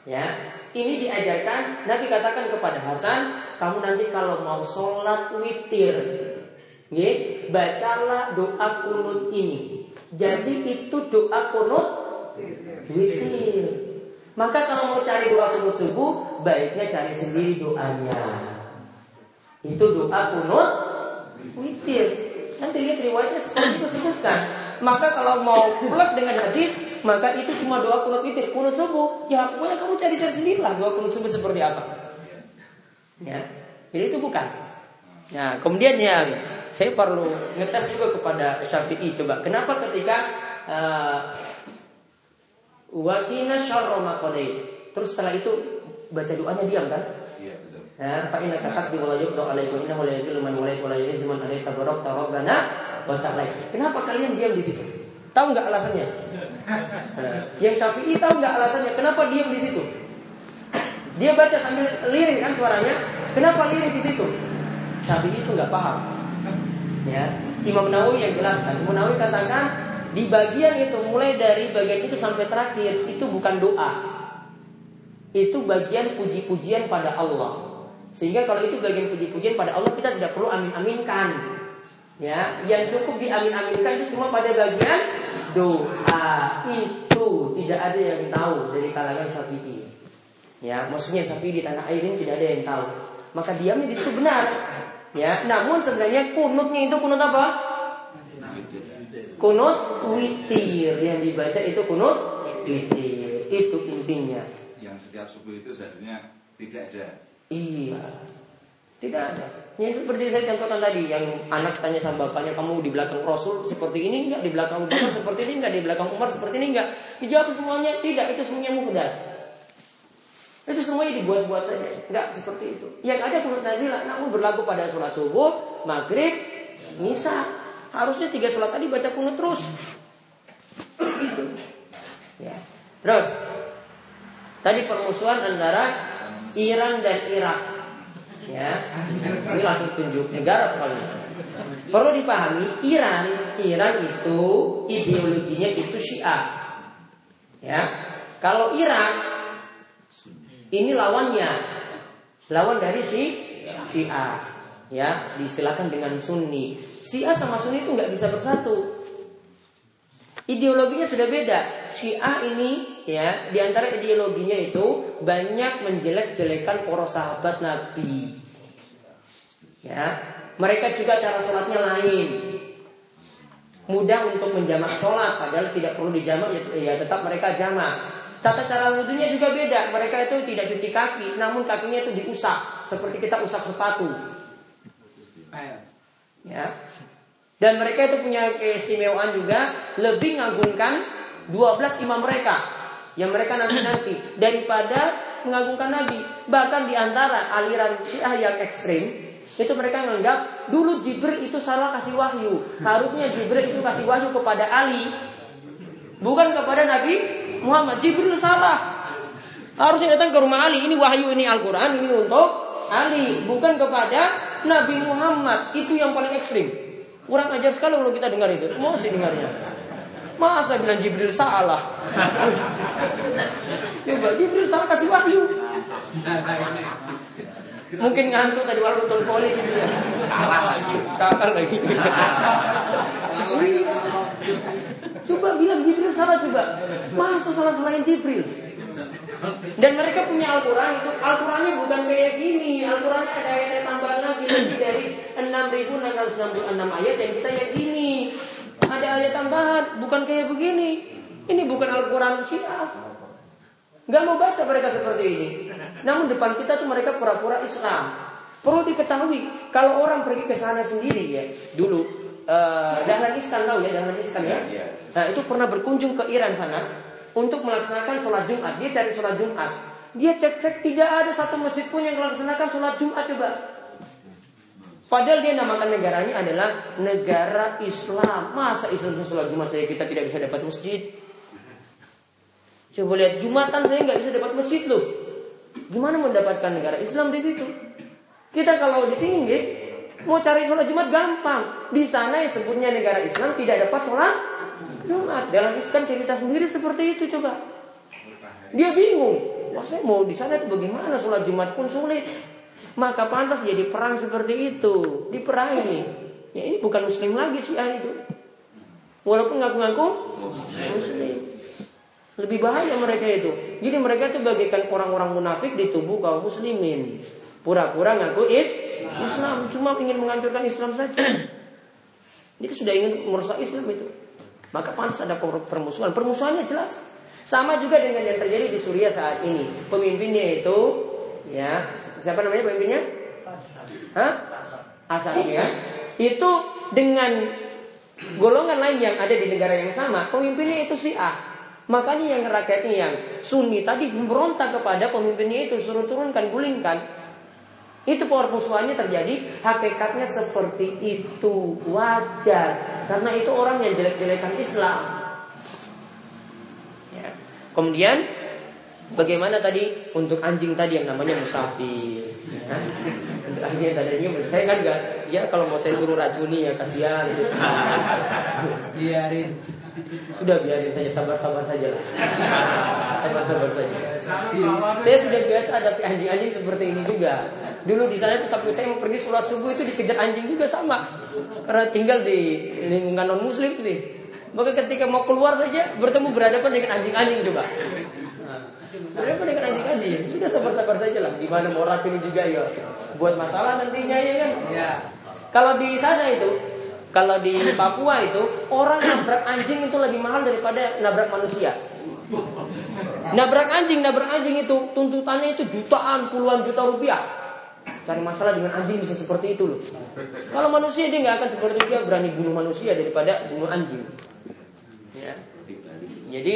Ya, ini diajarkan Nabi katakan kepada Hasan, kamu nanti kalau mau sholat witir, ya, bacalah doa kunut ini. Jadi itu doa kunut witir. Maka kalau mau cari doa kunut subuh, baiknya cari sendiri doanya. Itu doa kunut witir. Nanti lihat riwayatnya seperti itu sebutkan. Maka kalau mau plek dengan hadis, maka itu cuma doa kunut witir, kunut subuh. Ya pokoknya kamu cari-cari sendiri lah doa kunut subuh seperti apa. Ya, jadi itu bukan. Nah, kemudian yang saya perlu ngetes juga kepada Syafi'i coba. Kenapa ketika uh, wakina syarra. Terus setelah itu baca doanya diam kan? Iya betul. Ya, fa inna katak di wala yubdu alaihi wa innahu la yadhillu man walait wa la yuzil man alaihi tabarak rabbana wa ta'ala. Kenapa kalian diam di situ? Tahu nggak alasannya? Nah, yang Syafi'i tahu nggak alasannya? Kenapa diam di situ? Dia baca sambil lirik kan suaranya. Kenapa lirik di situ? Syafi'i itu nggak paham. Ya, Imam Nawawi yang jelaskan. Imam Nawawi katakan di bagian itu mulai dari bagian itu sampai terakhir itu bukan doa. Itu bagian puji-pujian pada Allah. Sehingga kalau itu bagian puji-pujian pada Allah kita tidak perlu amin-aminkan. Ya, yang cukup diamin-aminkan itu cuma pada bagian doa itu tidak ada yang tahu dari kalangan Syafi'i. Ya, maksudnya Syafi'i di tanah air ini tidak ada yang tahu. Maka diamnya di situ benar. Ya, namun sebenarnya kunutnya itu kunut apa? Kunut witir yang dibaca itu kunut witir. Itu intinya. Yang setiap subuh itu seharusnya tidak ada. Iya. Tidak ada. Yang seperti saya contohkan tadi, yang anak tanya sama bapaknya, kamu di belakang Rasul seperti ini enggak, di belakang Umar seperti ini enggak, di belakang Umar seperti ini enggak. Dijawab semuanya tidak, itu semuanya mudah. Itu semuanya dibuat-buat saja, enggak seperti itu. Yang ada kunut nazilah, namun berlaku pada sholat subuh, maghrib, nisa. Harusnya tiga sholat tadi baca kunut terus. Ya. Terus, tadi permusuhan antara Iran dan Irak. Ya, ini langsung tunjuk negara sekali. Perlu dipahami, Iran, Iran itu ideologinya itu Syiah. Ya, kalau Irak ini lawannya, lawan dari si Syiah. Ya, disilakan dengan Sunni. Syiah sama Sunni itu nggak bisa bersatu. Ideologinya sudah beda. Syiah ini ya, di antara ideologinya itu banyak menjelek-jelekan para sahabat Nabi. Ya, mereka juga cara sholatnya lain. Mudah untuk menjamak sholat, padahal tidak perlu dijamak ya, ya tetap mereka jamak. Tata cara wudhunya juga beda. Mereka itu tidak cuci kaki, namun kakinya itu diusap seperti kita usap sepatu. Ya. Dan mereka itu punya keistimewaan juga lebih mengagungkan 12 imam mereka yang mereka nanti-nanti daripada mengagungkan Nabi. Bahkan di antara aliran Syiah yang ekstrim itu mereka menganggap dulu Jibril itu salah kasih wahyu. Harusnya Jibril itu kasih wahyu kepada Ali, bukan kepada Nabi Muhammad. Jibril salah. Harusnya datang ke rumah Ali. Ini wahyu, ini Al-Quran, ini untuk Ali. Bukan kepada Nabi Muhammad. Itu yang paling ekstrim. Kurang ajar sekali kalau kita dengar itu. Mau sih dengarnya. Masa bilang Jibril salah? <laughs> Coba Jibril salah kasih wahyu. Mungkin ngantuk tadi waktu telepon gitu ya. Kalah lagi. Kalah lagi. coba bilang Jibril salah coba. Masa salah salahin Jibril? Dan mereka punya Al-Quran itu Al-Qurannya bukan kayak gini Al-Qurannya ada ayat tambahan lagi Lebih dari 6.666 ayat yang kita yakini Ada ayat tambahan Bukan kayak begini Ini bukan Al-Quran syiah Gak mau baca mereka seperti ini Namun depan kita tuh mereka pura-pura Islam Perlu diketahui Kalau orang pergi ke sana sendiri ya Dulu uh, Dahlan Iskan tahu ya Dahlan Iskan ya, ya. Nah itu pernah berkunjung ke Iran sana untuk melaksanakan sholat Jumat. Dia cari sholat Jumat. Dia cek-cek tidak ada satu masjid pun yang melaksanakan sholat Jumat coba. Padahal dia namakan negaranya adalah negara Islam. Masa Islam sholat Jumat saya kita tidak bisa dapat masjid? Coba lihat Jumatan saya nggak bisa dapat masjid loh. Gimana mendapatkan negara Islam di situ? Kita kalau di sini mau cari sholat Jumat gampang. Di sana yang sebutnya negara Islam tidak dapat sholat Jumat. Dalam Islam cerita sendiri seperti itu coba. Dia bingung. Wah saya mau di sana bagaimana sholat Jumat pun sulit. Maka pantas jadi perang seperti itu. Diperangi. Ya ini bukan muslim lagi sih itu. Walaupun ngaku-ngaku muslim. Lebih bahaya mereka itu. Jadi mereka itu bagaikan orang-orang munafik di tubuh kaum muslimin. Pura-pura ngaku Islam. Cuma ingin menghancurkan Islam saja. Itu sudah ingin merusak Islam itu. Maka pantas ada permusuhan. Permusuhannya jelas. Sama juga dengan yang terjadi di Suriah saat ini. Pemimpinnya itu, ya, siapa namanya pemimpinnya? Hah? Asad ya. Itu dengan golongan lain yang ada di negara yang sama, pemimpinnya itu si A. Makanya yang rakyatnya yang Sunni tadi memberontak kepada pemimpinnya itu suruh turunkan, gulingkan. Itu permusuhannya terjadi hakikatnya seperti itu wajar karena itu orang yang jelek-jelekan Islam. Ya. Kemudian bagaimana tadi untuk anjing tadi yang namanya musafir? Ya. Untuk anjing tadinya saya kan enggak ya kalau mau saya suruh racuni ya kasihan. Biarin. Sudah biarin saja sabar-sabar <laughs> saja lah. Sabar-sabar saja. Saya sudah biasa ada anjing-anjing seperti ini juga. Dulu di sana itu sampai saya mau pergi sholat subuh itu dikejar anjing juga sama. Karena tinggal di lingkungan non muslim sih. Maka ketika mau keluar saja bertemu berhadapan dengan anjing-anjing coba. Berhadapan dengan anjing-anjing. Sudah sabar-sabar saja lah. Gimana mau racun juga ya. Buat masalah nantinya ya kan. Ya. Kalau di sana itu kalau di Papua itu orang nabrak anjing itu lebih mahal daripada nabrak manusia. Nabrak anjing, nabrak anjing itu tuntutannya itu jutaan, puluhan juta rupiah. Cari masalah dengan anjing bisa seperti itu loh. Kalau manusia dia nggak akan seperti itu dia berani bunuh manusia daripada bunuh anjing. Ya. Jadi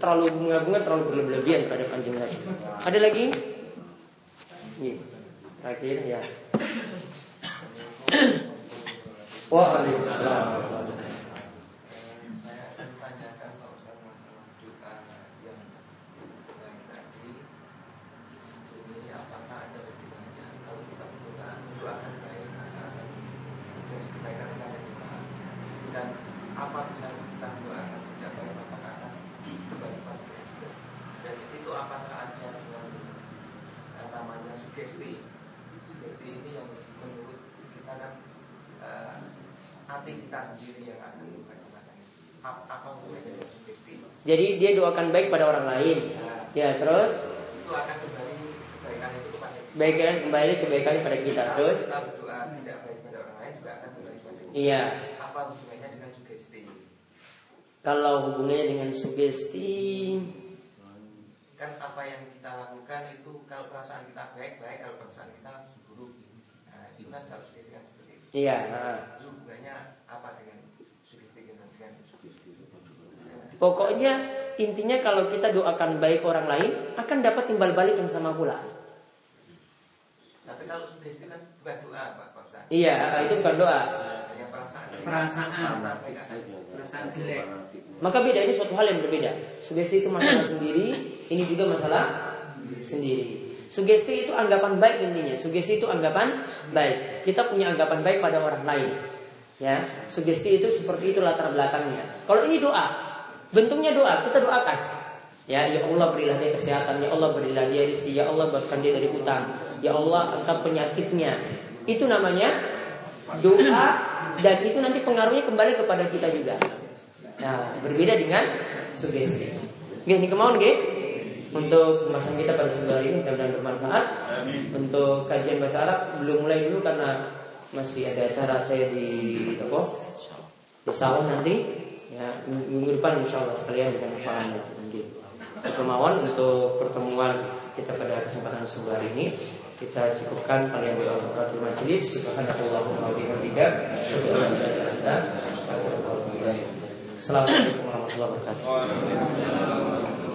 terlalu bunga-bunga terlalu berlebihan terhadap anjing tadi. Ada lagi? Ini. Akhir ya. Waalaikumsalam. Jadi dia doakan baik pada orang lain. Ya, terus Itu akan kembali kebaikan itu kepada kita. kembali kebaikan pada kita. Kalau Terus kita berdoa tidak baik pada orang lain juga akan kembali pada kita. iya, Apa hubungannya dengan sugesti? kalau hubungannya dengan sugesti Kan apa yang kita lakukan itu kalau perasaan kita baik baik, kalau perasaan kita buruk. Nah, itu kan harus dilihat seperti itu. iya, nah. Hubungannya apa dengan sugesti dengan dengan Pokoknya intinya kalau kita doakan baik orang lain akan dapat timbal balik yang sama pula. Tapi kalau sugesti kan bukan doa, Pak Kosa. Iya, itu bukan doa. Hanya perasaan. Perasaan. Perasaan. Perasaan jelek. Maka beda ini suatu hal yang berbeda. Sugesti itu masalah sendiri, ini juga masalah sendiri. Sugesti itu anggapan baik intinya. Sugesti itu anggapan baik. Kita punya anggapan baik pada orang lain. Ya, sugesti itu seperti itu latar belakangnya. Kalau ini doa, bentuknya doa, kita doakan. Ya, ya Allah berilah dia kesehatan, ya Allah berilah dia rezeki, ya Allah bebaskan dia dari utang, ya Allah angkat penyakitnya. Itu namanya doa dan itu nanti pengaruhnya kembali kepada kita juga. Nah, berbeda dengan sugesti. Oke, ini kemauan nggih? Untuk pembahasan kita pada sore hari ini mudah-mudahan bermanfaat. Untuk kajian bahasa Arab belum mulai dulu karena masih ada acara saya di apa? Di sawah nanti. Ya, minggu depan insya Allah sekalian dengan fahamnya. Kemauan untuk pertemuan kita pada kesempatan sore hari ini kita cukupkan kalian doa kafaratul majelis subhanallahumma wa bihamdika asyhadu an la ilaha illa anta astaghfiruka wa atubu ilaik. Assalamualaikum warahmatullahi wabarakatuh.